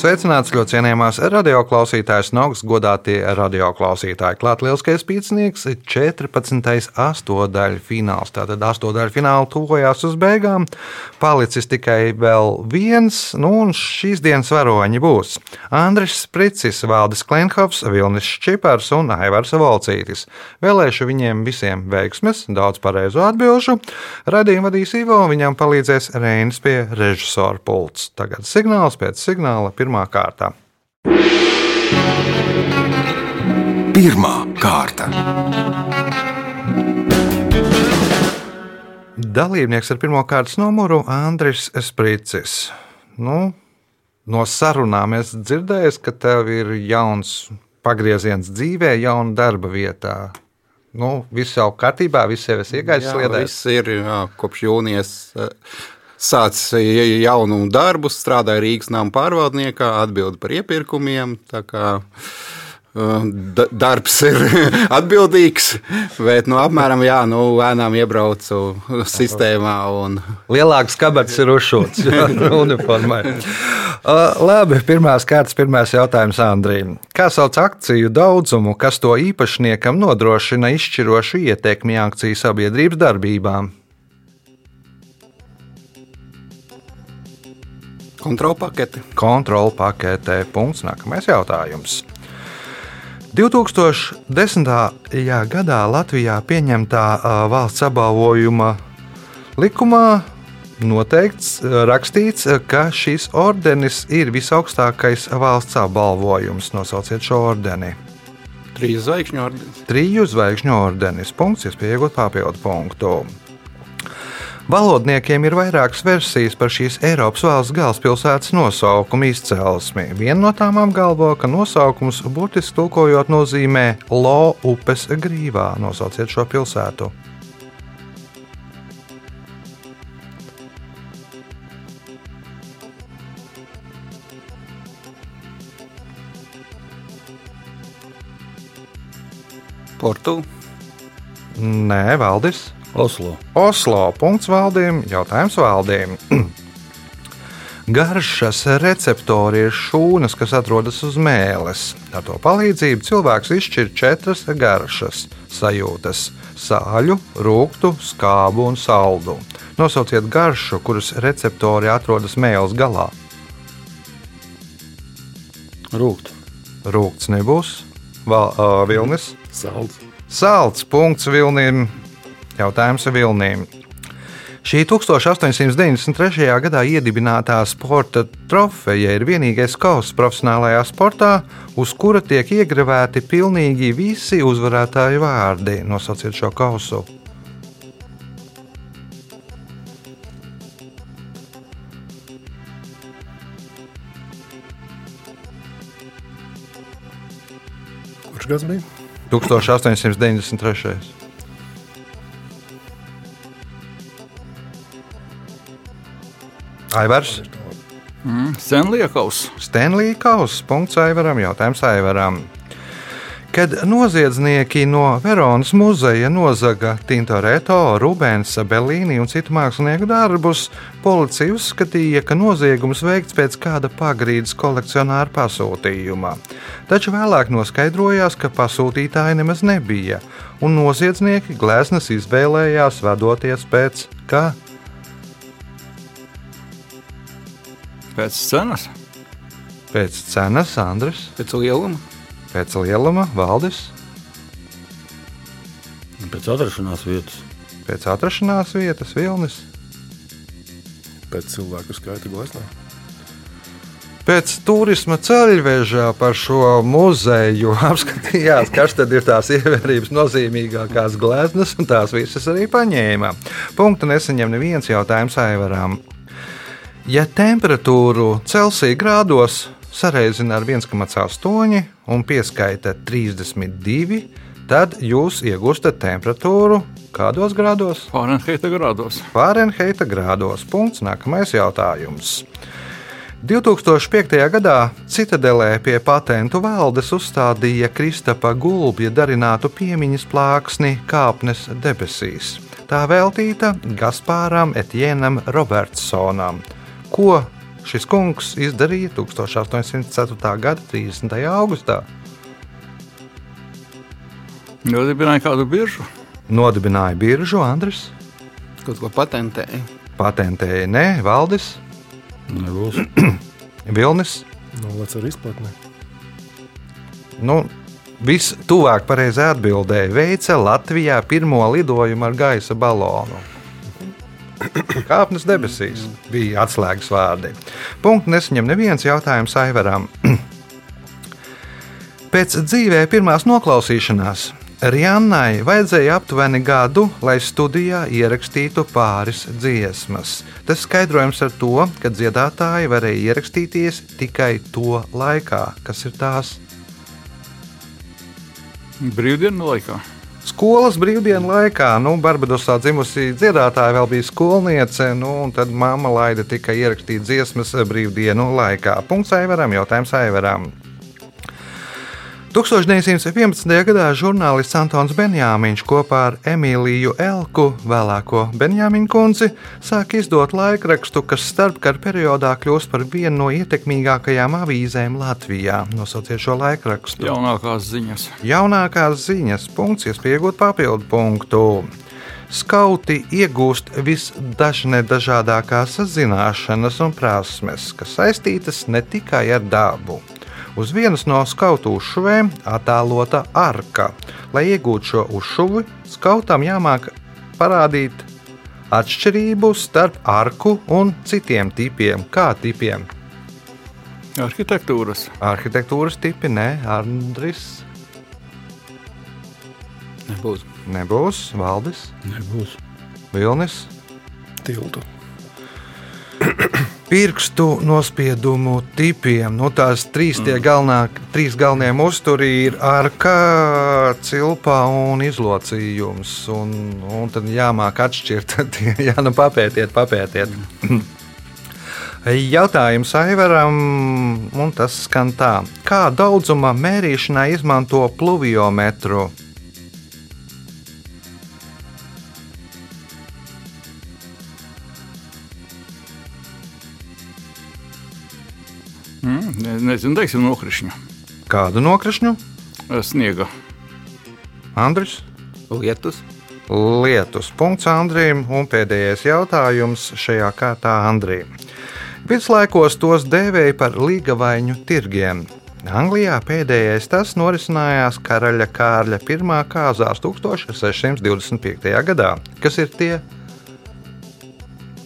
Sveicināts ļoti cienījamās radioklausītājas, augstas godātie radioklausītāji. Klāt lielskais pīcnieks, 14. astotdaļu fināls. Tātad astotdaļu fināla tuvojās uz beigām. Palicis tikai vēl viens, nu un šīs dienas varoņi būs Andris Spricis, Valdis Klenhovs, Vilnis Čipars un Aivars Volcītis. Vēlēšu viņiem visiem veiksmes, daudz pareizo atbilžu. Radījumu vadīs Ivo, viņam palīdzēs Reinis pie režisora pults. Tagad signāls pēc signāla pirmā kārta. Pirmā kārta. Dalībnieks ar pirmā kārtas numuru Andris Spricis. Nu, no sarunām es dzirdēju, ka tev ir jauns pagrieziens dzīvē, jauna darba vietā. Nu, viss jau kārtībā, viss jau ir iegājis sliedē. Viss ir jā, kopš jūnijas eh, sācis jaunu darbu, strādāja Rīgas nama pārvaldniekā, atbild par iepirkumiem. uh, da- Darbs ir atbildīgs, bet nu, apmēram jā, nu, lēnām iebraucu sistēmā. Un, Lielāks kabats ir uzšūts uniformai. Uh, labi, pirmās kārtas, pirmais jautājums Andrija. Kā sauc akciju daudzumu, kas to īpašniekam nodrošina izšķirošu ietekmi akciju sabiedrības darbībām? Kontrolpaketi. Kontrola paketē. Punkts. Nākamais jautājums. 2010. gadā Latvijā pieņemtā valsts apbalvojuma likumā noteikts, rakstīts, ka šis ordenis ir visaugstākais valsts apbalvojums. Nosauciet šo ordeni. Trīs zvaigžņu ordenis. Triju zvaigžņu ordenis. Punkts, iespēja iegūt papildu punktu. Valodniekiem ir vairākas versijas par šīs Eiropas valsts galvaspilsētas nosaukumu izcelsmi. Viena no tām apgalvo, ka nosaukums burtiski tulkojot nozīmē Lo upes grīvā. Nosauciet šo pilsētu. Portu. Nē, Valdis. Oslo. Oslo. Punkts valdījumam. Jautājums valdījumam. Garšas receptori ir šūnas, kas atrodas uz mēles. Ar to palīdzību cilvēks izšķir četras garšas sajūtas - sāļu, rūktu, skābu un saldu. Nosauciet garšu, kuras receptori atrodas mēles galā. Rūkt. Rūkts nebūs, Val, uh, vilnis. Salds. Salds punkts Vilnim. Jautājums Vilnim. Šī 1893. gadā iedibinātā sporta trofeja ir vienīgais kausa profesionālajā sportā, uz kura tiek iegravēti pilnīgi visi uzvarētāju vārdi. Nosauciet šo kausu. Kurš gads bija? 1893. Aivars. Senliekaus. Stanley Kauss. Punkts Aivaram. Jautājums Aivaram. Kad noziedznieki no Veronas muzeja nozaga Tintoretto, Rubens, Bellīni un citu mākslinieku darbus, policija uzskatīja, ka noziegums veikts pēc kāda pagrīdes kolekcionāra pasūtījuma. Taču vēlāk noskaidrojās, ka pasūtītāja nemaz nebija, un noziedznieki gleznas izvēlējās vadoties pēc kā? Pēc cenas. Pēc cenas, Andris, Pēc lieluma. pēc lieluma, Valdis, Pēc atrašanās vietas. pēc atrašanās vietas, Vilnis. Pēc cilvēku skaita gleznā. Pēc turisma ceļveža par šo muzeju apskatījās, kas tad ir tās ievērības nozīmīgākās gleznas, un tās visas arī paņēma. Punktu nesaņem neviens jautājums Aivaram. Ja temperatūru Celsija grādos sareizina ar 1,8 un pieskaita 32, tad jūs iegūstat temperatūru kādos grādos? Fahrenheita grādos. Fahrenheita grādos. Punkts. Nākamais jautājums. 2005. gadā Citadelē pie patentu valdes uzstādīja Kristapa gulbja darinātu piemiņas plāksni kāpnes debesīs. Tā veltīta Gaspāram Etienam Robertsonam, ko šis kungs izdarīja 1804. gada 30. augustā. Nodibināja kādu biržu. Nodibināja biržu Andris, Kaut ko patentēja. patentēja ne Valdis, Nebūs. Vilnis. Nolec ar izplatni. Nu, Vistuvāk pareizai atbildēja, veica Latvijā pirmo lidojumu ar gaisa balonu. Kāpnes debesīs bija atslēgas vārdi. Punkts nesaņem neviens jautājums Aivaram. Pēc dzīvē pirmās noklausīšanās Riannai vajadzēja aptuveni gadu, lai studijā ierakstītu pāris dziesmas. Tas skaidrojams ar to, ka dziedātāji varēja ierakstīties tikai to laikā, kas ir tās Brīvdienu laikā. Skolas brīvdienu laikā, nu, Barbadosā dzimusi dziedātāja vēl bija skolniece, nu, un tad mamma laida tikai ierakstīt dziesmas brīvdienu laikā. Punkts Aivaram, jautājums Aivaram. 1911. gadā žurnālists Antons Benjāmiņš kopā ar Emīliju Elku, vēlāko Benjāmiņu kundzi, sāk izdot laikrakstu, kas starpkara periodā kļūst par vienu no ietekmīgākajām avīzēm Latvijā. Nosauciet šo laikrakstu. Jaunākās ziņas. Jaunākās ziņas, punkts, iespējot papildu punktu. Skauti iegūst visdažādākās zināšanas un prasmes, kas saistītas ne tikai ar dabu. Uz vienas no skautu uzšuvēm attēlota arka. Lai iegūtu šo uzšuvi, skautam jāmāk parādīt atšķirību starp arku un citiem tipiem. Kā tipiem? Arhitektūras. Arhitektūras tipi, nē, Andris. Nebūs. Nebūs Valdis, Nebūs. Vilnis. Tiltu. Pirkstu nospiedumu tipiem. Nu, tās trīs, mm. galvenā, trīs galvenie uzturi ir arka, cilpa un izlocījums. Un, un tad jāmāk atšķirt. Jā, nu papētiet, papētiet. Mm. Jautājums Aivaram, un tas skan tā. Kā daudzuma mērīšanai izmanto pluviometru? Ne, nezinu, teiksim, nokrišņu. Kādu nokrišņu? Sniega. Andris? Lietus. Lietus. Punkts Andrijam. Un pēdējais jautājums šajā kārtā Andrijam. Viduslaikos tos dēvēja par līgavaiņu tirgiem. Anglijā pēdējais tas norisinājās Karaļa Kārļa pirmā kāzās 1625. gadā, kas ir tie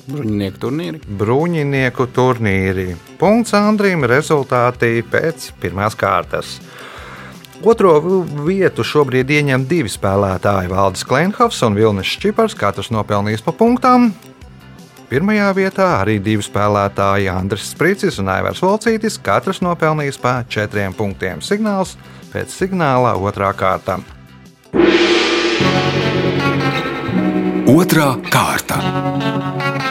Bruņinieku turnīri. bruņinieku turnīri. Punkts Andrijam rezultātī pēc pirmās kārtas. Otro vietu šobrīd ieņem divi spēlētāji - Valdis Klimhovs un Vilnis Čipars, katrs nopelnījis pa punktām. Pirmajā vietā arī divi spēlētāji - Andris Spricis un Aivars Volcītis, katrs nopelnījis pa četriem punktiem. Signāls pēc signāla otrā kārta. Otra kārta.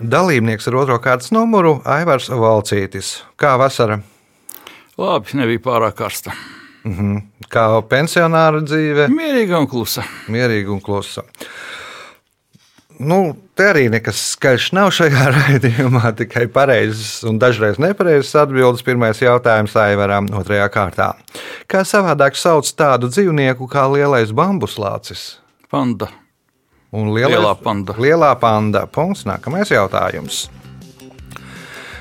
Dalībnieks ar otro kārtas numuru - Aivars Volcītis. Kā vasara? Labi, nebija pārāk karsta. Kā pensionāra dzīve? Mierīga un klusa. mierīga un klusa. Nu, te arī nekas skaļš nav šajā raidījumā, tikai pareizes un dažreiz nepareizes atbildes. Pirmais jautājums Aivaram, otrajā kārtā. Kā savādāk sauc tādu dzīvnieku kā lielais bambuslācis? Panda. Un lielais, Lielā panda. Lielā panda. Punkts. Nākamais jautājums.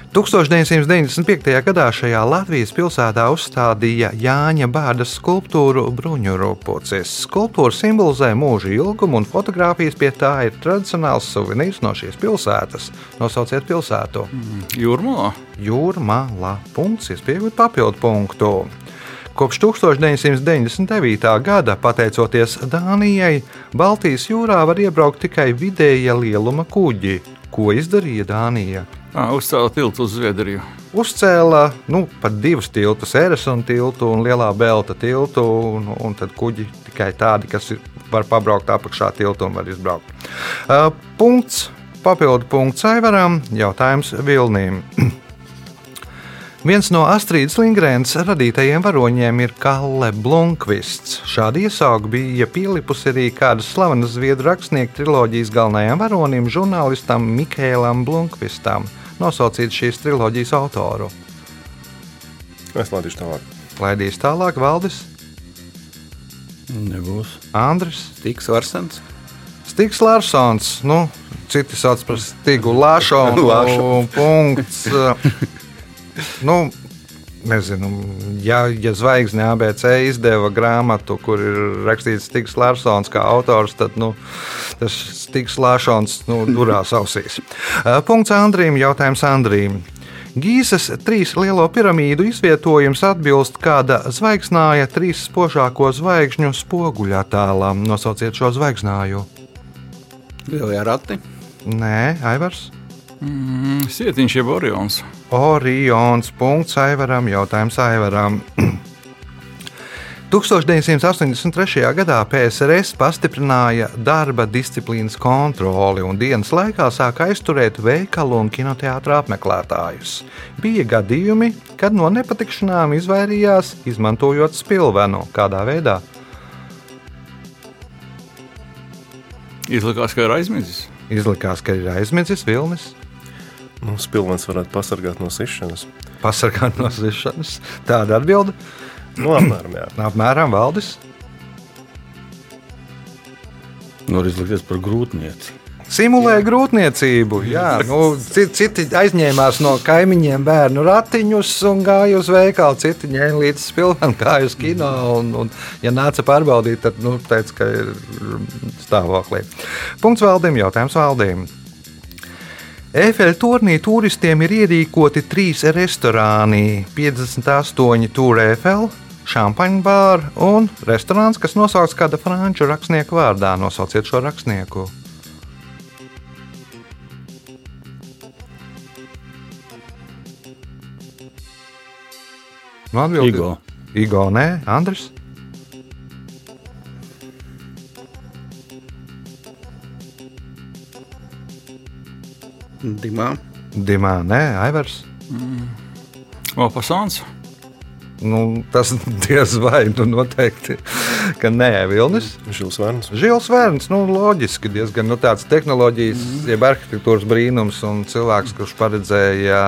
1995. gadā šajā Latvijas pilsētā uzstādīja Jāņa Bārdas skulptūru Bruņurupucis. Skulptūra simbolizē mūža ilgumu, un fotografijas pie tā ir tradicionāls suvenīrs no šīs pilsētas. Nosauciet pilsētu. Jūrmā. Jūrmāla. Punkts, iespējot papildu punktu. Kopš 1999. gada, pateicoties Dānijai, Baltijas jūrā var iebraukt tikai vidēja lieluma kuģi. Ko izdarīja Dānija? À, uzcēla tiltu uz Zviedriju. Uzcēla nu, pat divus tiltus, Eresona tiltu un Lielā Belta tiltu, un, un tad kuģi tikai tādi, kas ir, var pabraukt apakšā tiltu un var izbraukt. Uh, punkts Papildu punkts Aivaram, jautājums Vilnīm. Viens no Astrīdas Lingrēnas radītajiem varoņiem ir Kalle Blunkvists. Šādi iesaugi bija pielipusi arī kādas slavenas zviedru rakstnieku triloģijas galvenajam varonim, žurnālistam Mikēlam Blunkvistam. Nosauciet šīs triloģijas autoru. Es laidīšu tālāk. Laidīs tālāk Valdis, Nebūs. Andris, Tiks Varsens. Stigs Larsons. Nu, citi sauc par Stigu. Lāšonu. Punkts. nu, nezinu, ja, ja zvaigzne ABC izdeva grāmatu, kur ir rakstīts Stigs Larsons kā autors, tad nu, tas Stigs Lāšons nu, durās ausīs. Uh, Punkts Andrīm, jautājums Andrīm. Gīzes trīs lielo piramīdu izvietojums atbilst kāda zvaigznāja trīs spožāko zvaigžņu spoguļattēlam. Nosauciet šo zvaigznāju. Lielie rati. Nē, Aivars. Mm, Sietiņš jeb Orions. Orions. Punkts Aivaram. Jautājums Aivaram. 1983. gadā PSRS pastiprināja darba disciplīnas kontroli un dienas laikā sāka aizturēt veikalu un kinoteātra apmeklētājus. Bija gadījumi, kad no nepatikšanām izvairījās, izmantojot spilvenu. Kādā veidā? Izlikās, ka ir aizmidzis. Izlikās, ka ir aizmidzis vilnis, Nu, Spilvens varētu pasargāt no sišanas. pasargāt no zišanas. Tāda atbilde. Nu, apmēram, jā. Apmēram valdes. Var izlikties par grūtnieci. Simulē grūtniecību. Jā, nu, citi, citi aizņēmās no kaimiņiem bērnu ratiņus un gāja uz veikalu. Citi ņēma līdzi spilvenu, gāja uz kino. Un, un, ja nāca pārbaudīt, tad nu, teica, ka ir stāvoklī. Punkts valdījumam, jautājums valdījumam. Efeļa turnī turistiem ir ierīkoti trīs restorāni, 58 tūri Efeļa, šampaņu bāra un restorāns, kas nosaukts kāda franču rakstnieka vārdā. Nosauciet šo rakstnieku. Nu, atbildi- Igo. Igo, nē, Andris. Dimā. Dimā, nē, Aivars. Opasants. Nu, tas diez vai nu, noteikti, ka nē, Vilnis. Žils Vērns. Žils Vērns, nu, loģiski, diezgan nu, tāds tehnoloģijas, jeb arhitektūras brīnums un cilvēks, kurš paredzēja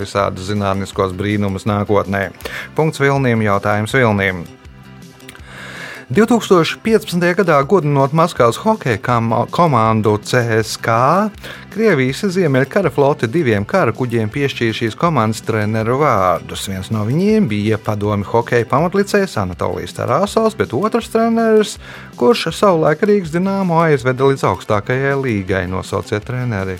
visādus zinātniskos brīnumus nākotnē. Punkts Vilniem, jautājums Vilniem. 2015. gadā godinot Maskavas hokeja komandu CSK, Krievijas Ziemeļkara flote diviem kara kuģiem piešķīra šīs komandas treneru vārdus. Viens no viņiem bija padomi hokeja pamatlicējs Anatolijas Tarasovs, bet otrs treneris, kurš savulaik Rīgas dināmo aizveda līdz augstākajai līgai, nosauciet treneri.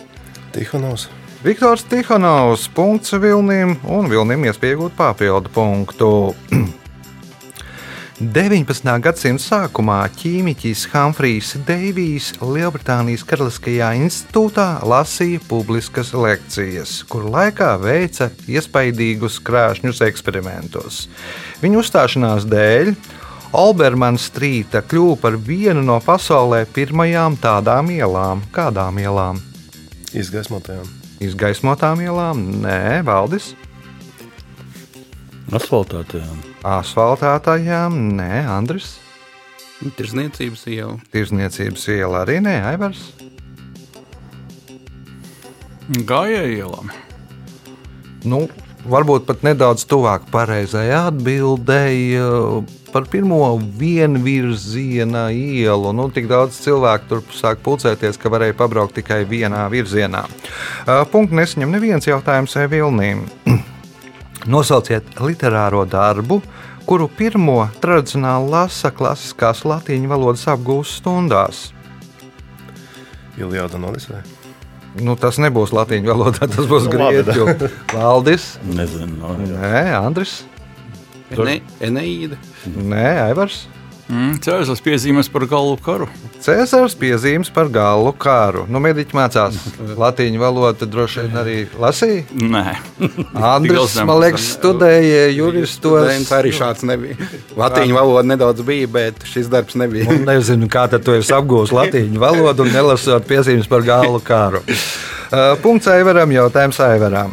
Tihonovs. Viktors Tihanovs, punkts Vilnim, un Vilnim iespējot papildu punktu. 19. gadsimta sākumā ķīmiķis Humphrijs Deivijs Lielbritānijas Karaliskajā institūtā lasīja publiskas lekcijas, kuru laikā veica iespaidīgus krāšņus eksperimentus. Viņa uzstāšanās dēļ Olbermana strīta kļuva par vienu no pasaulē pirmajām tādām ielām. Kādām ielām? Izgaismotajām. Izgaismotām ielām? Nē, Valdis. Asfaltētajām. Asfaltētājām? Nē, Andris. Tirzniecības iela. Tirzniecības iela arī nē, Aivars. Gājēji ielām. Nu, varbūt pat nedaudz tuvāk pareizajai atbildēji par pirmo vienvirziena ielu. Nu, tik daudz cilvēku tur sāk pulcēties, ka varēja pabraukt tikai vienā virzienā. Uh, Punkts nesaņem neviens jautājums Vilnīm. Nosauciet literāro darbu, kuru pirmo tradicionāli lasa klasiskās latīņu valodas apgūšanas stundās. Ilijāda un Odiseja. Nu, tas nebūs latīņu valodā, tas būs Nu, labi, grieķu. Valdis, Nezinu. No. Nē, Andris, Ene, Eneīda. Nē, Aivars. Mm, Cēzars piezīmēs par galvu karu. Cēzars piezīmes par galu kāru. Nu, mediķi mācās latīņu valodu, droši vien arī lasīja. Nē, Andris, man liekas, studēja juristos. Students arī šāds nebija. Latīņu valoda nedaudz bija, bet šis darbs nebija. Un nezinu, kā tad tu esi apgūlis latīņu valodu un nelasot piezīmes par galu kāru. Uh, Punkts Aivaram, jautājums Aivaram.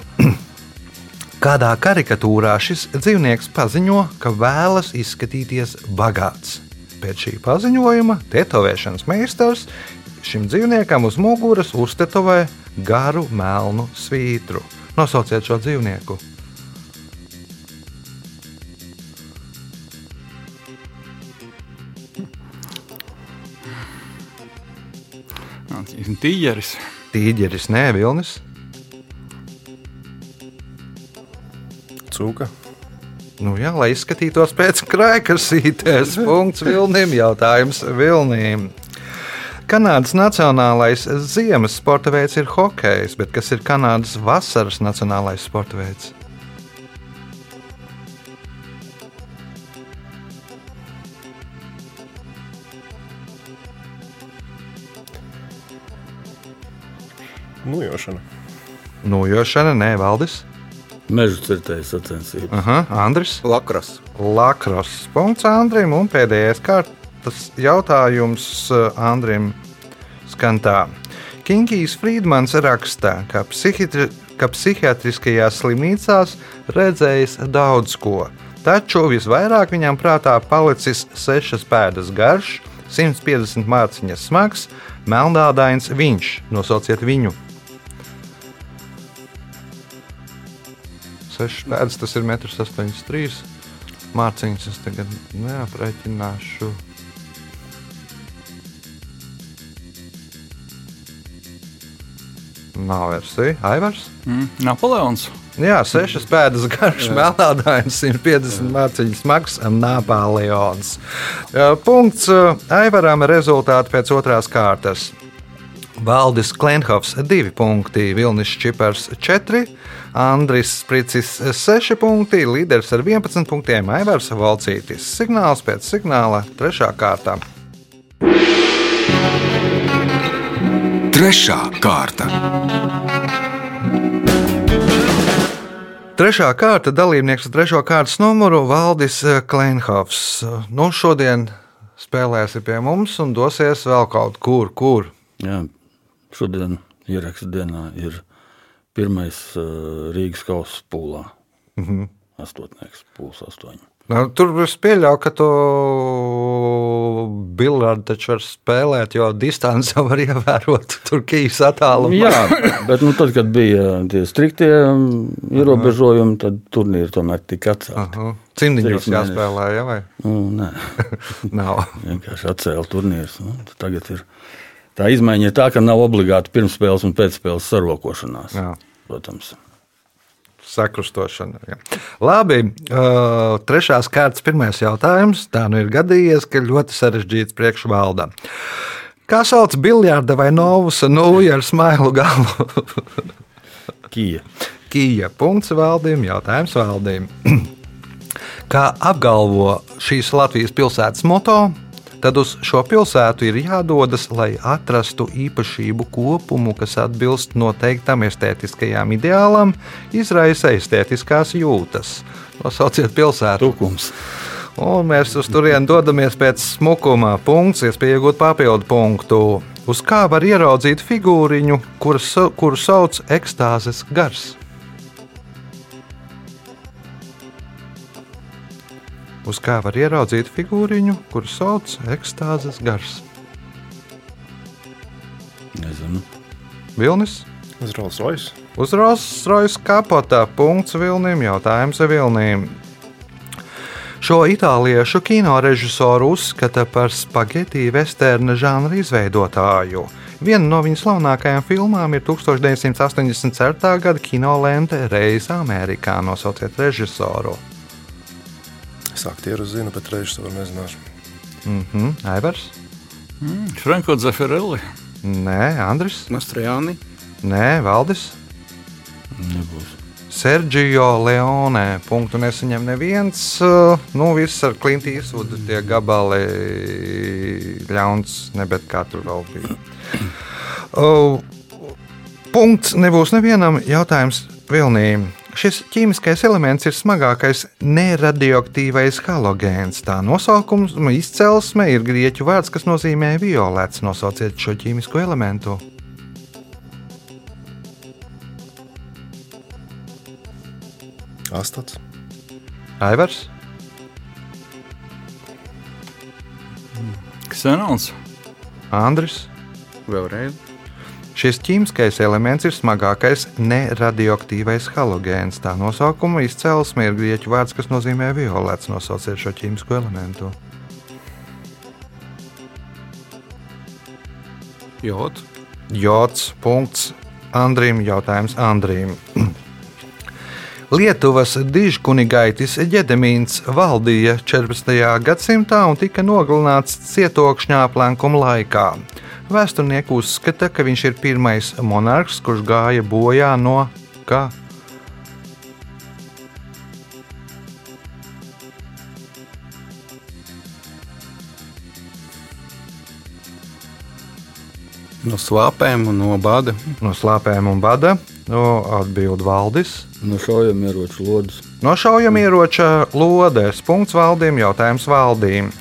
Kādā karikatūrā šis dzīvnieks paziņo, ka vēlas izskatīties bagāts? Pēc šī paziņojuma tetovēšanas meistars šim dzīvniekam uz muguras uztetovē garu melnu svītru. Nosauciet šo dzīvnieku. tīģeris. Tīģeris, nē, vilnis. Cūka. Nu, jā, lai izskatītos pēc krājkasītes, punkts Vilnim, jautājums Vilnim. Kanādas nacionālais ziemas sporta veids ir hokejs, bet kas ir Kanādas vasaras nacionālais sporta veids? Nujošana. Nojošana, nē, Valdis. Meža cirtējas sacensība. Aha, Andris. Lakras. Lakros. Punkts Andrim. Un pēdējais kārtas jautājums eh, Andrim skan tā. Kinkijs Friedmans raksta, ka, psihitri, ka psihiatriskajās slimnīcās redzējis daudz ko. Taču visvairāk viņam prātā palicis sešas pēdas garš, 150 mārciņas smags, melnādains viņš. Nosauciet viņu. Sešas pēdas tas ir 1,83 m. Mārciņas es tagad neaprēķināšu. Nav versija. Aivars? Mm, Napoleons. Jā, sešas pēdas garš, melnādains, 150 mārciņas smags, Napoleons. Punkts uh, Aivaram rezultāti pēc otrās kārtas. Valdis Klimhovs 2 punkti, Vilnis Čipars 4, Andris Spricis 6 punkti, līderis ar 11 punktiem Aivars Valcītis. Signāls pēc signāla 3. kārtā. Trešā kārta. Trešā kārta dalībnieks ar trešo kārtas numuru Valdis Klimhovs. Nu, šodien spēlēsi pie mums un dosies vēl kaut kur, kur. Jā, šodien ieraksta dienā ir pirmais uh, Rīgas kausa pūlā. Mm -hmm. Astotnieks, pūls astoņi. Nu, tur es pieļauju, ka tu biljardu taču var spēlēt, jo distance jau var ievērot. Tur kīs attālumā. Jā, bet nu, tad, kad bija tie striktie um, ierobežojumi, tad turnīri tomēr tika atcelti. Cimdiņos jāspēlē, ja vai? Nu, nē, Nav. vienkārši atcēla turnīrus. Nu, tagad ir tā izmaiņa, ir tā, ka nav obligāti pirmspēles un pēcspēles sarokošanās. Jā. Protams. Sakrustošana. Jā. Labi, uh, trešās kārtas pirmais jautājums. Tā nu ir gadījies, ka ļoti sarežģīts priekšvalda. Kā sauc biljarda vai novus nūju ar smailu galu? Kija. Kija. Punkts valdīm, jautājums valdīm. Kā apgalvo šīs Latvijas pilsētas moto, tad uz šo pilsētu ir jādodas, lai atrastu īpašību kopumu, kas atbilst noteiktam estētiskajam ideālam, izraisa estētiskās jūtas. Nosauciet pilsētu. Tukums. Un mēs uz turieni dodamies pēc smukuma. Punkts, iespēja iegūt papildu punktu. Uz kā var ieraudzīt figūriņu, kuru, sa- kuru sauc ekstāzes gars? Uz kā var ieraudzīt figūriņu, kuru sauc ekstāzes gars? Nezinu. Vilnis? Uz Rolls Royce. Uz Rolls-Royce kapotā punkts Vilnim, jautājums Vilnim. Šo itāliešu kino režisoru uzskata par spaghetti vesterna žanra izveidotāju. Viena no viņa slavenākajām filmām ir 1984. gada kino lente Reize Amerikā. Nosauciet režisoru. Es aktieru zinu, bet režisoru nezināšu. Mhm, Aivars? Mm, Franko Zeferelli. Nē, Andris? Mastrojāni. Nē, Valdis? Nebūs. Sergio Leone. Punktu nesaņem neviens. Nu, viss ar Klimtu Īsvudu tie gabali ļauns, ne bet kā tur vēl bija. Uh, Punkts nebūs nevienam jautājums Vilnīm. Šis ķīmiskais elements ir smagākais neradioaktīvais halogēns. Tā nosaukums izcelsme ir grieķu vārds, kas nozīmē violets. Nosauciet šo ķīmisko elementu. Astats. Aivars, Ksenons. Andris. Vēlreiz. Šis ķīmiskais elements ir smagākais neradioaktīvais halogēns. Tā nosaukuma izcelsme ir grieķu vārds, kas nozīmē violets. Nosauciet šo ķīmisko elementu. Jods. Jods. Punkts Andrim. Jautājums Andrim. Lietuvas dižkunigaitis Ģedemīns valdīja 14. gadsimtā un tika nogalināts cietokšņā aplenkuma laikā. Vēsturnieki uzskata, ka viņš ir pirmais monarhs, kurš gāja bojā no kā? No svāpēm un no bada. No slāpēm un bada. No atbild valdis. No šaujamieroču lodes. No šaujamieroča lodes. Punkts valdīm, jautājums valdīm.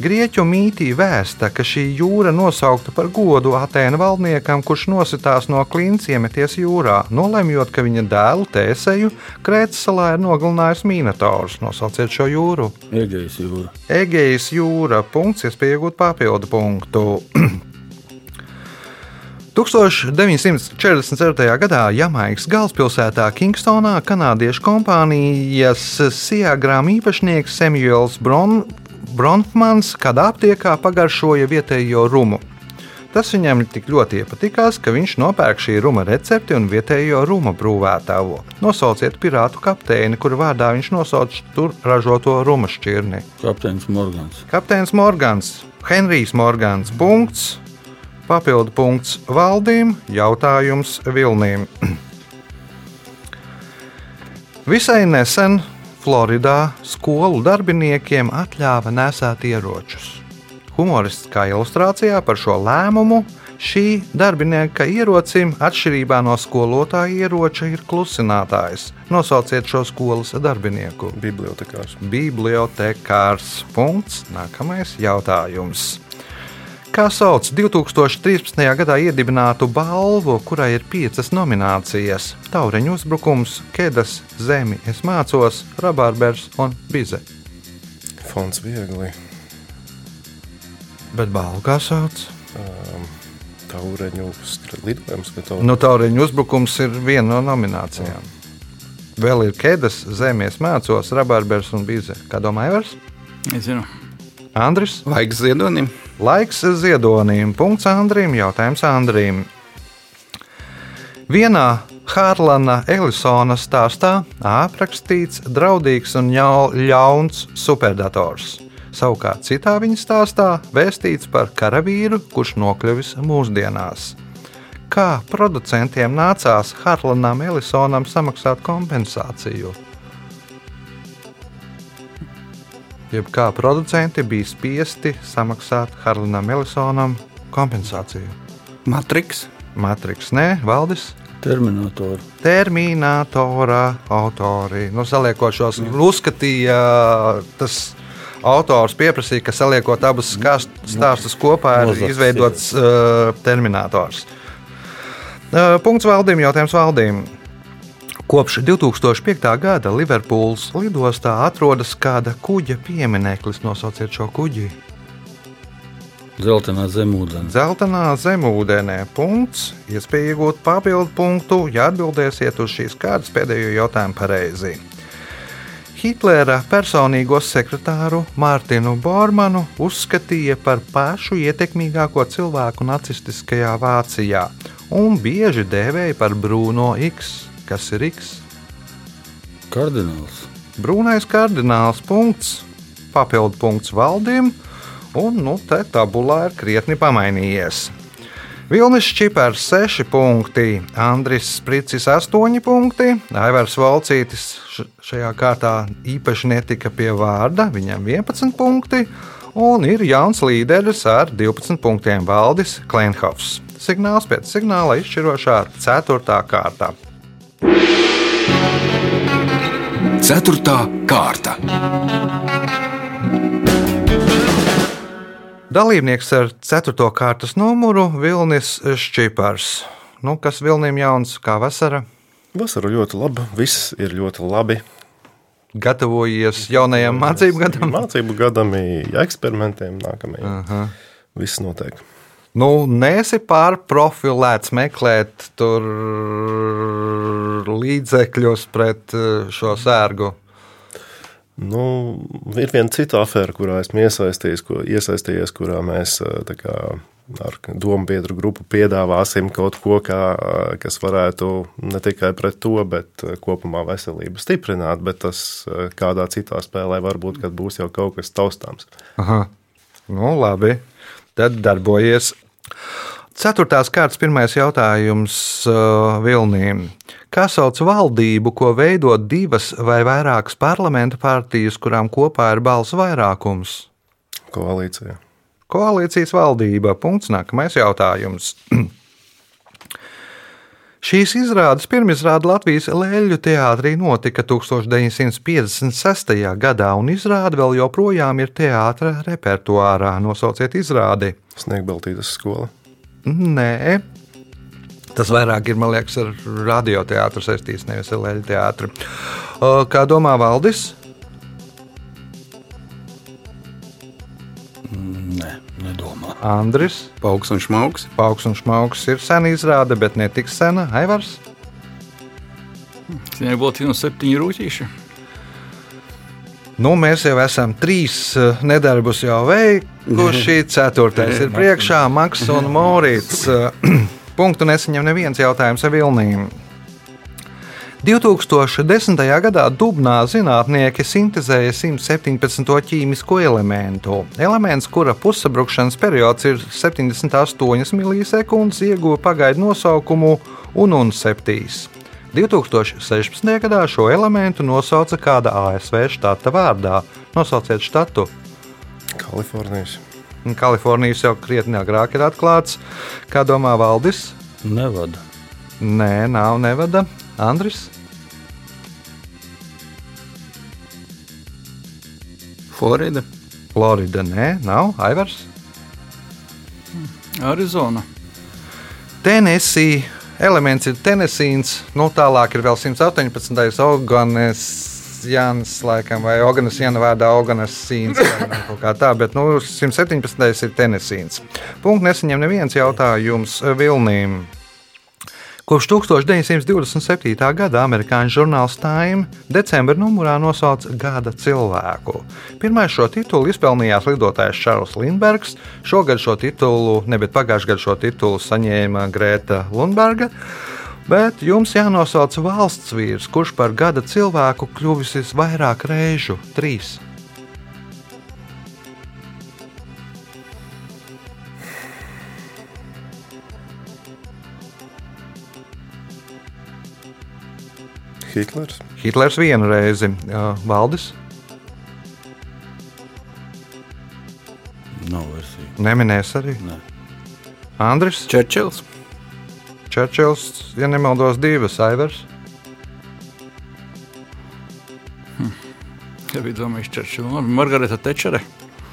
Grieķu mītī vēsta, ka šī jūra nosaukta par godu Atēnu valdniekam, kurš nositās no klints iemeties jūrā, nolemjot, ka viņa dēlu Tēseju Krētas salā ir nogalinājis Mīnators. Nosauciet šo jūru. Egejas jūra. Egejas jūra. Punkts, iespēja iegūt papildu punktu. 1947. gadā Jamaikas galvaspilsētā Kingstonā kanādiešu kompānijas Siagrām īpašnieks Samuels Bron, Bronfmans kādā aptiekā pagaršoja vietējo rumu. Tas viņam tik ļoti iepatikās, ka viņš nopērk šī ruma recepti un vietējo ruma brūvētāvo. Nosauciet pirātu kapteini, kuru vārdā viņš nosauc tur ražoto ruma šķirni. Kapteinis Morgans. Kapteinis Morgans, Henrijs Morgans. Punkts. Papildu punkts valdīm, jautājums Vilnīm. Visai nesen Floridā skolu darbiniekiem atļāva nesēt ieročus. Humoristiskā ilustrācijā par šo lēmumu šī darbinieka ierocim, atšķirībā no skolotāja ieroča, ir klusinātājs. Nosauciet šo skolas darbinieku. Bibliotekārs. Bibliotekārs. Punkts. Nākamais jautājums. Kā sauc 2013. gadā iedibinātu balvu, kurai ir piecas nominācijas - Taureņu uzbrukums, Kedas, Zemi, Es mācos, Rabārbers un Bize. Fonds viegli. Bet balvu kā sauc? Taureņu str- lidojums, ka to Nu, Taureņu uzbrukums ir viena no nominācijām. Vēl ir Kedas, Zemi, Es mācos, Rabārbers un Bize. Kā domā Evers? Nezinu. Andris? Laiks ziedonim. Laiks ziedonim. Punkts Andrim. Jautājums Andrim. Vienā Hārlana Ellisona stāstā aprakstīts draudīgs un ļauns superdators. Savukārt citā viņa stāstā vēstīts par karavīru, kurš nokļuvis mūsdienās. Kā producentiem nācās Hārlanam Ellisonam samaksāt kompensāciju? Jeb kā producenti bija spiesti samaksāt Harlanam Ellisonam kompensāciju. Matriks. Matriks, nē, Valdis. Terminatoru. Terminatorā autori. Nu, saliekot šos, uzskatīja tas autors, pieprasīja, ka saliekot abus skāst- stāstus kopā, ir izveidots uh, terminators. Uh, punkts valdīm, jautājums valdīm. Kopš 2005. gada Liverpūles lidostā atrodas kāda kuģa piemineklis. Nosauciet šo kuģi. Zeltenā zemūdens. Zeltenā zemūdenē. Punkts. Iespēja iegūt papildu punktu, ja atbildēsiet uz šīs kārtas pēdējo jautājumu pareizi. Hitlera personīgo sekretāru Mārtiņu Bormanu uzskatīja par pašu ietekmīgāko cilvēku nacistiskajā Vācijā un bieži dēvēja par Bruno X. Kas ir X? Kardināls. Brūnais kardināls punkts, papildu punkts valdīm, un nu, te tabulā ir krietni pamainījies. Vilnis Čipars 6 punkti, Andris Spricis 8 punkti, Aivars Valcītis šajā kārtā īpaši netika pie vārda, viņam 11 punkti, un ir jauns līderis ar 12 punktiem Valdis Klenhofs. Signāls pēc signāla izšķirošā 4. kārtā. Ceturtā kārta. Dalībnieks ar 4. kārtas numuru Vilnis Šķipars. Nu, kas Vilnim jauns kā vasara? Vasara ļoti laba, viss ir ļoti labi. Gatavojies jaunajam mācību gadam? Mācību gadam, eksperimentiem nākamajam. -huh. Viss notiek. Nu, nesi pārprofilēts meklēt tur līdzekļus pret eh, šo sērgu. Nu, ir viena cita afēra, kurā esmu iesaistījies, ko, iesaistījies kurā mēs eh, kā, ar domu biedru grupu piedāvāsim kaut ko, kā, eh, kas varētu ne tikai pret to, bet kopumā veselību stiprināt. Bet tas kādā citā spēlē varbūt kad būs jau kaut kas taustāms. Aha. Nu, labi. Tad darbojies. Ceturtās kārtas pirmais jautājums uh, Vilnīm. Kā sauc valdību, ko veido divas vai vairākas parlamenta partijas, kurām kopā ir balsu vairākums? Koalīcijā. Koalīcijas valdība. Punkts. Nākamais jautājums. Šīs izrādes pirmizrāde Latvijas Lēļu teātrī notika 1956. gadā, un izrāde vēl joprojām ir teātras repertuārā. Nosauciet izrādi. Sniegbeltītas skola. Nē, tas vairāk ir, man liekas, ar radioteātru saistīts, nevis ar Lēļu teātru. Kā domā Valdis? Nē, nedomā. Andris, Pauks un šmauks. Pauks un Šmauks ir sena izrāde, bet ne tik sena. Aivars? Viņai būtu no septiņi rūtīši. Nu, mēs jau esam trīs eh, nedarbus jau veikuši. Ceturtais ir priekšā, Maks un Morits. Eh, Punktu nesaņem neviens jautājums ar Vilnīm. 2010. gadā Dubnā zinātnieki sintēzēja 117. ķīmisko elementu. Elements, kura pussabrukšanas periods ir 78 milisekundes, ieguva pagaidu nosaukumu UNUN-7. 2016. gadā šo elementu nosauca kāda ASV štata vārdā. Nosauciet štatu. Kalifornijas. Un Kalifornijas jau krietni agrāk ir atklāts. Kā domā Valdis? Nevada. Nē, nav nevada. Andris? Florida. Florida, nē, nav. Aivars? Arizona. Tennessee. Elements ir Tennessīns. Nu, tālāk ir vēl 118. Oganes. Jānis, laikam, vai Oganas Jāna vārdā Oganas Sīns, vai kaut kā tā, bet nu, 117. ir Tennessīns. Punkts nesaņem neviens jautājums Vilnīm. Kopš 1927. gada amerikāņu žurnāls Time decembra numurā nosauca Gada cilvēku. Pirmais šo titulu izpelnījās lidotājs Čārls Lindbergs. Šogad šo titulu, ne bet pagājušajā gadā šo titulu saņēma Grēta Lundberga. Bet jums jānosauc valsts vīrs, kurš par gada cilvēku kļuvis visvairāk reižu - trīs. Hitlers. Hitlers vienu reizi, uh, Valdis, Nav versija. neminēs arī. Nē. Andris, Čerčils. Čerčils, ja nemaldos, divas, Aivars. Ja bija domājis, Čerčila. Margarita Tečere.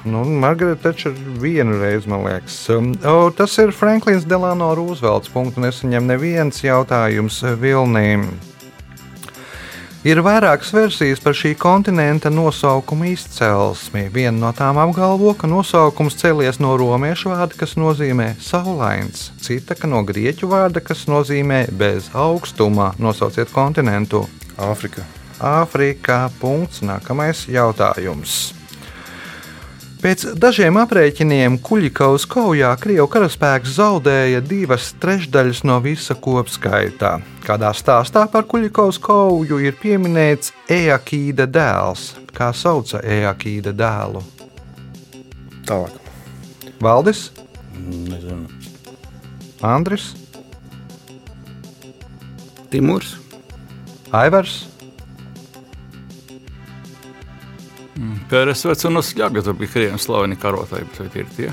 Nu, Margarita taču ir vienu reizi, man liekas. Um, o, tas ir Franklins Delano Roosevelts. Punktu nesaņem neviens jautājums Vilnīm. Ir vairākas versijas par šī kontinenta nosaukuma izcelsmi. Viena no tām apgalvo, ka nosaukums cēlies no romiešu vārda, kas nozīmē saulains, cita no grieķu vārda, kas nozīmē bez augstuma. Nosauciet kontinentu. Āfrika. Āfrikā. Punkts. Nākamais jautājums. Pēc dažiem aprēķiniem Kuļikaus kaujā Krievijas karaspēks zaudēja divas trešdaļas no visa kopskaitā. Kādā stāstā par Kuļikaus kauju ir pieminēts Eakīda dēls. Kā sauca Eakīda dēlu? Tālāk. Valdis? Nezinu. Andris, Timurs, Aivars, Pēres un Osļaga, bija krievi slaveni karotāji, bet vai ir tie?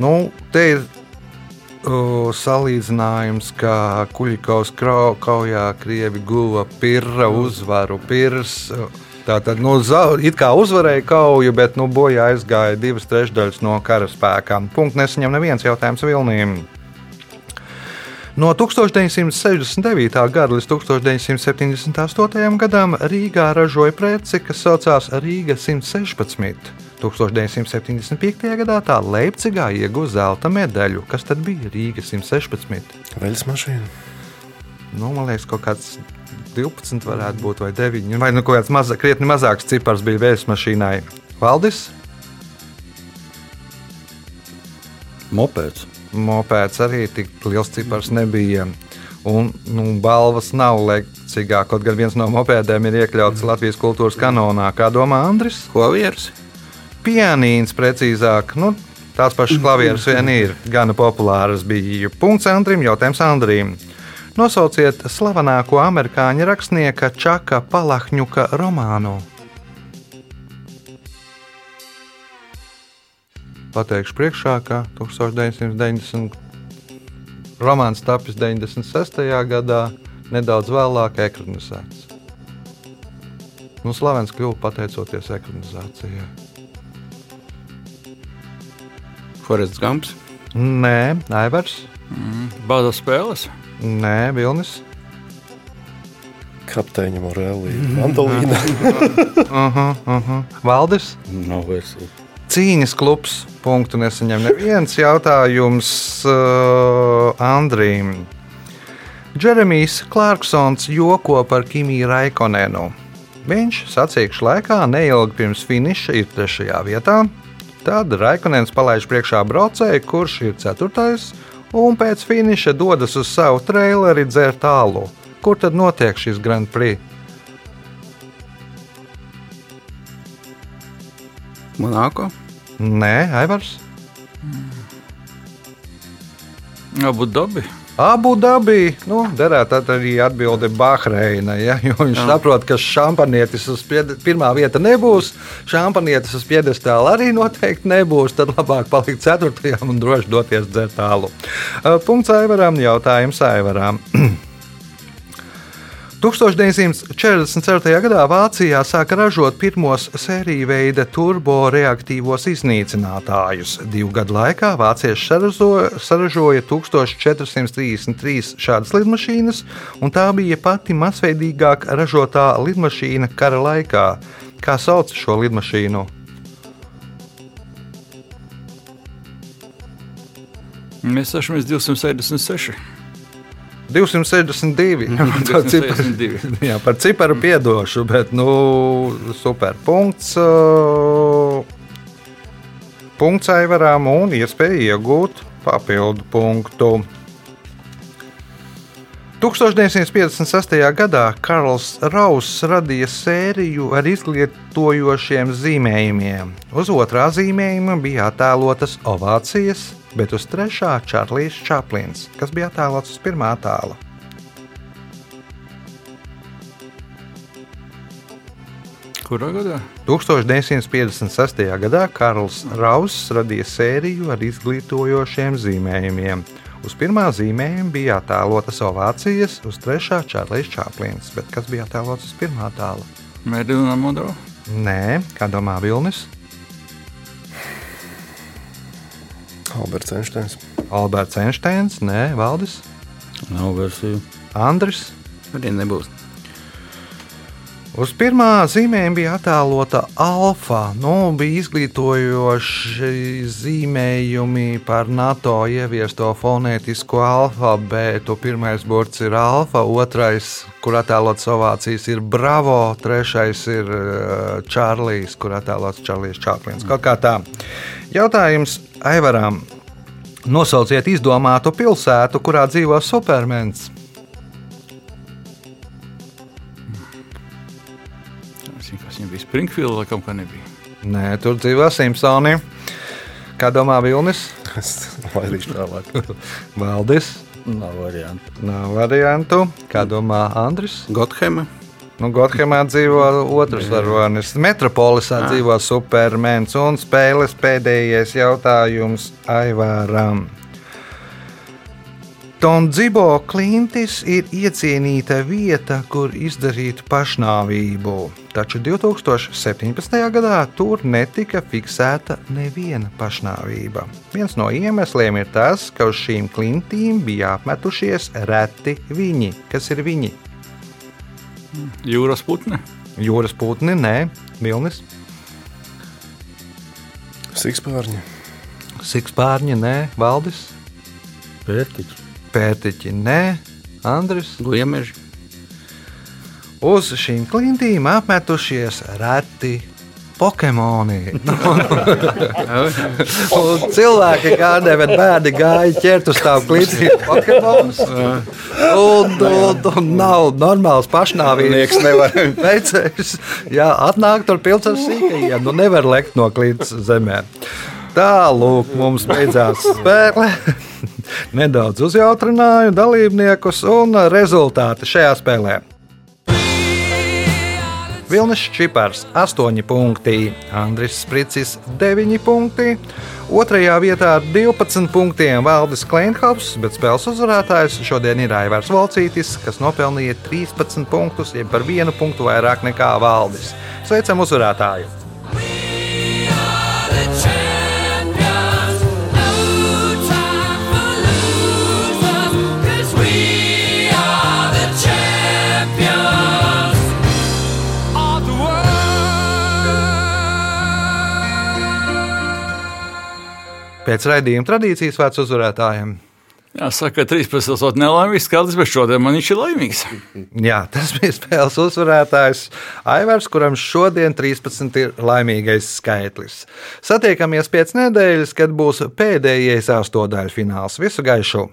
Nu, te ir uh, salīdzinājums, ka Kuļikovs krau- kaujā Krievi guva pirra uzvaru. Pirs, uh, Tātad, nu, it kā uzvarēja kauju, bet nu, bojā aizgāja divas trešdaļas no karaspēkām. Punkts nesaņem neviens jautājums Vilnīm. No 1969. gada līdz 1978. gadam Rīgā ražoja preci, kas saucās Rīga 116. 1975. gadā tā Leipzigā ieguva zelta medaļu. Kas tad bija Rīga 116? Veļas mašīna. Nu, man liekas, kaut kāds 12 varētu būt, vai 9, vai nu, kaut kāds maza, krietni mazāks cipars bija vējas mašīnai. Valdis, Mopēds. Mopēds arī tik liels cipars nebija. Un nu, balvas nav lekcīgā, kaut gan viens no mopēdiem ir iekļauts Latvijas kultūras kanonā. Kā domā Andris? Klavieris, Pianīns precīzāk. Nu, tās pašas klavieres vien ir gana populāras. Bija punkts Andrim, jautājums Andrim. Nosauciet slavenāko amerikāņu rakstnieka Čaka Palahņuka romānu. Pateikšu priekšā, ka 1990. romāns tapis 96. gadā, nedaudz vēlāk ekranizēts. Nu, slavens kļuva pateicoties ekranizācijai. Forests Gumps, Nē, Aivars, Bāzes spēles. Nē, Vilnis. Kapteiņa Morelī. Mandolīna. Uh -huh, uh -huh. Valdis. Nav versija. Cīņas klubs. Punktu nesaņem neviens jautājums uh, Andrīm. Džeremijs Clarksons joko par Kimiju Raikonenu. Viņš sacīkšu laikā neilgi pirms finiša ir trešajā vietā. Tad Raikonens palaiž priekšā braucēju, kurš ir ceturtais, un pēc finiša dodas uz savu traileri dzert tālu. Kur tad notiek šis Grand Prix? Monako, Nē, Aivars. Abu dabi. Abu dabī, nu, derētu tad arī atbildi Bahreina. Ja, jo viņš Jā. saprot, ka šampanietis uz pirmā vieta nebūs, šampanietis uz piedestāla arī noteikti nebūs. Tad labāk palikt ceturtajam un droši doties dzert tālu. Punkts Aivaram, jautājums Aivaram. 1944. gadā Vācijā sāka ražot pirmos sēriju veida turboreaktīvos iznīcinātājus. Divu gadu laikā vācieši saražoja 1433 šādas lidmašīnas, un tā bija pati masveidīgāk ražotā lidmašīna kara laikā. Kā sauc šo lidmašīnu? Mēs esam 276. 262. To ciparu- 262. Jā, par ciparu piedošu, bet, nu, super. Punkts. Punkts Aivaram un iespēja iegūt papildu punktu. 1956. gadā Karls Rauss radīja sēriju ar izglītojošiem zīmējumiem. Uz otrā zīmējuma bija attēlotas ovācijas, bet uz trešā Čārlis Čaplins, kas bija attēlots uz pirmā tēla. Kurā gadā? 1956. gadā Karls Rauss radīja sēriju ar izglītojošiem zīmējumiem. Uz pirmā zīmējuma bija attēlotas ovācijas, uz trešā Čārlis Čaplins, bet kas bija attēlots uz pirmā tēla? Mēdina Monroe. Nē, kā domā Vilnis, Alberts Einsteins. Alberts Einsteins, Nē, Valdis, Nav versiju. Andris. arī nebūs. Uz pirmā zīmējuma bija attēlota alfa. Nu, bija izglītojoši zīmējumi par NATO ieviesto fonētisko alfabētu. Pirmais burts ir alfa, otrais, kur attēlots ovācijas, ir bravo, trešais ir eh, čārlis, kur attēlots Čārlis Čaplins. Kaut kā tā. Jautājums Aivaram. Nosauciet izdomātu pilsētu, kurā dzīvo supermens. Springfield, laikam, kā nebija. Nē, tur dzīvo Simpsoni. Kā domā Vilnis? Es laidīšu tālāk. Valdis. Nav variantu. Nav variantu. Kā domā Andris? Gothema. Nu, Gothemā dzīvo otrs varonis. Metropolisā dzīvo supermens un spēles pēdējais jautājums Aivāram. Tondzibo klintis ir iecienīta vieta, kur izdarīt pašnāvību. Taču 2017. gadā tur netika fiksēta neviena pašnāvība. Viens no iemesliem ir tas, ka uz šīm klintīm bija apmetušies reti viņi. Kas ir viņi? Jūras putne. Jūras putni, nē, vilnis, Sikspārņi. sikspārņi, nē, valdis, Pērtiķi. pētiķi, nē, Andris. Gliemeži. Uz šīm klintīm apmetušies reti Pokemoni. Un cilvēki, kādiem ir bērni, gāja ķert uz tām klintīm Pokemonus. Un, un, un nav normāls pašnāvības. Veicējs. Jā, atnāk tur pilns ar sīkajiem. Nu nevar lekt no klints zemē. Tālūk, mums beidzās spēle. Nedaudz uzjautrināju dalībniekus un rezultāti šajā spēlē. Vilnis Čipars 8 punkti, Andris Spricis 9 punkti, otrajā vietā ar 12 punktiem Valdis Kleinhaus, bet spēles uzvarētājs šodien ir Aivars Volcītis, kas nopelnīja 13 punktus, jeb par vienu punktu vairāk nekā Valdis. Sveicam uzvarētāju! Pēc raidījuma tradīcijas vērts uzvarētājiem. Jāsaka, ka 13. ir nelaimīgs skaidrs, bet šodien man viņš ir laimīgs. Jā, tas bija spēles uzvarētājs Aivars, kuram šodien 13 ir laimīgais skaitlis. Satiekamies pēc nedēļas, kad būs pēdējais astotdaļfināls. Visu gaišu!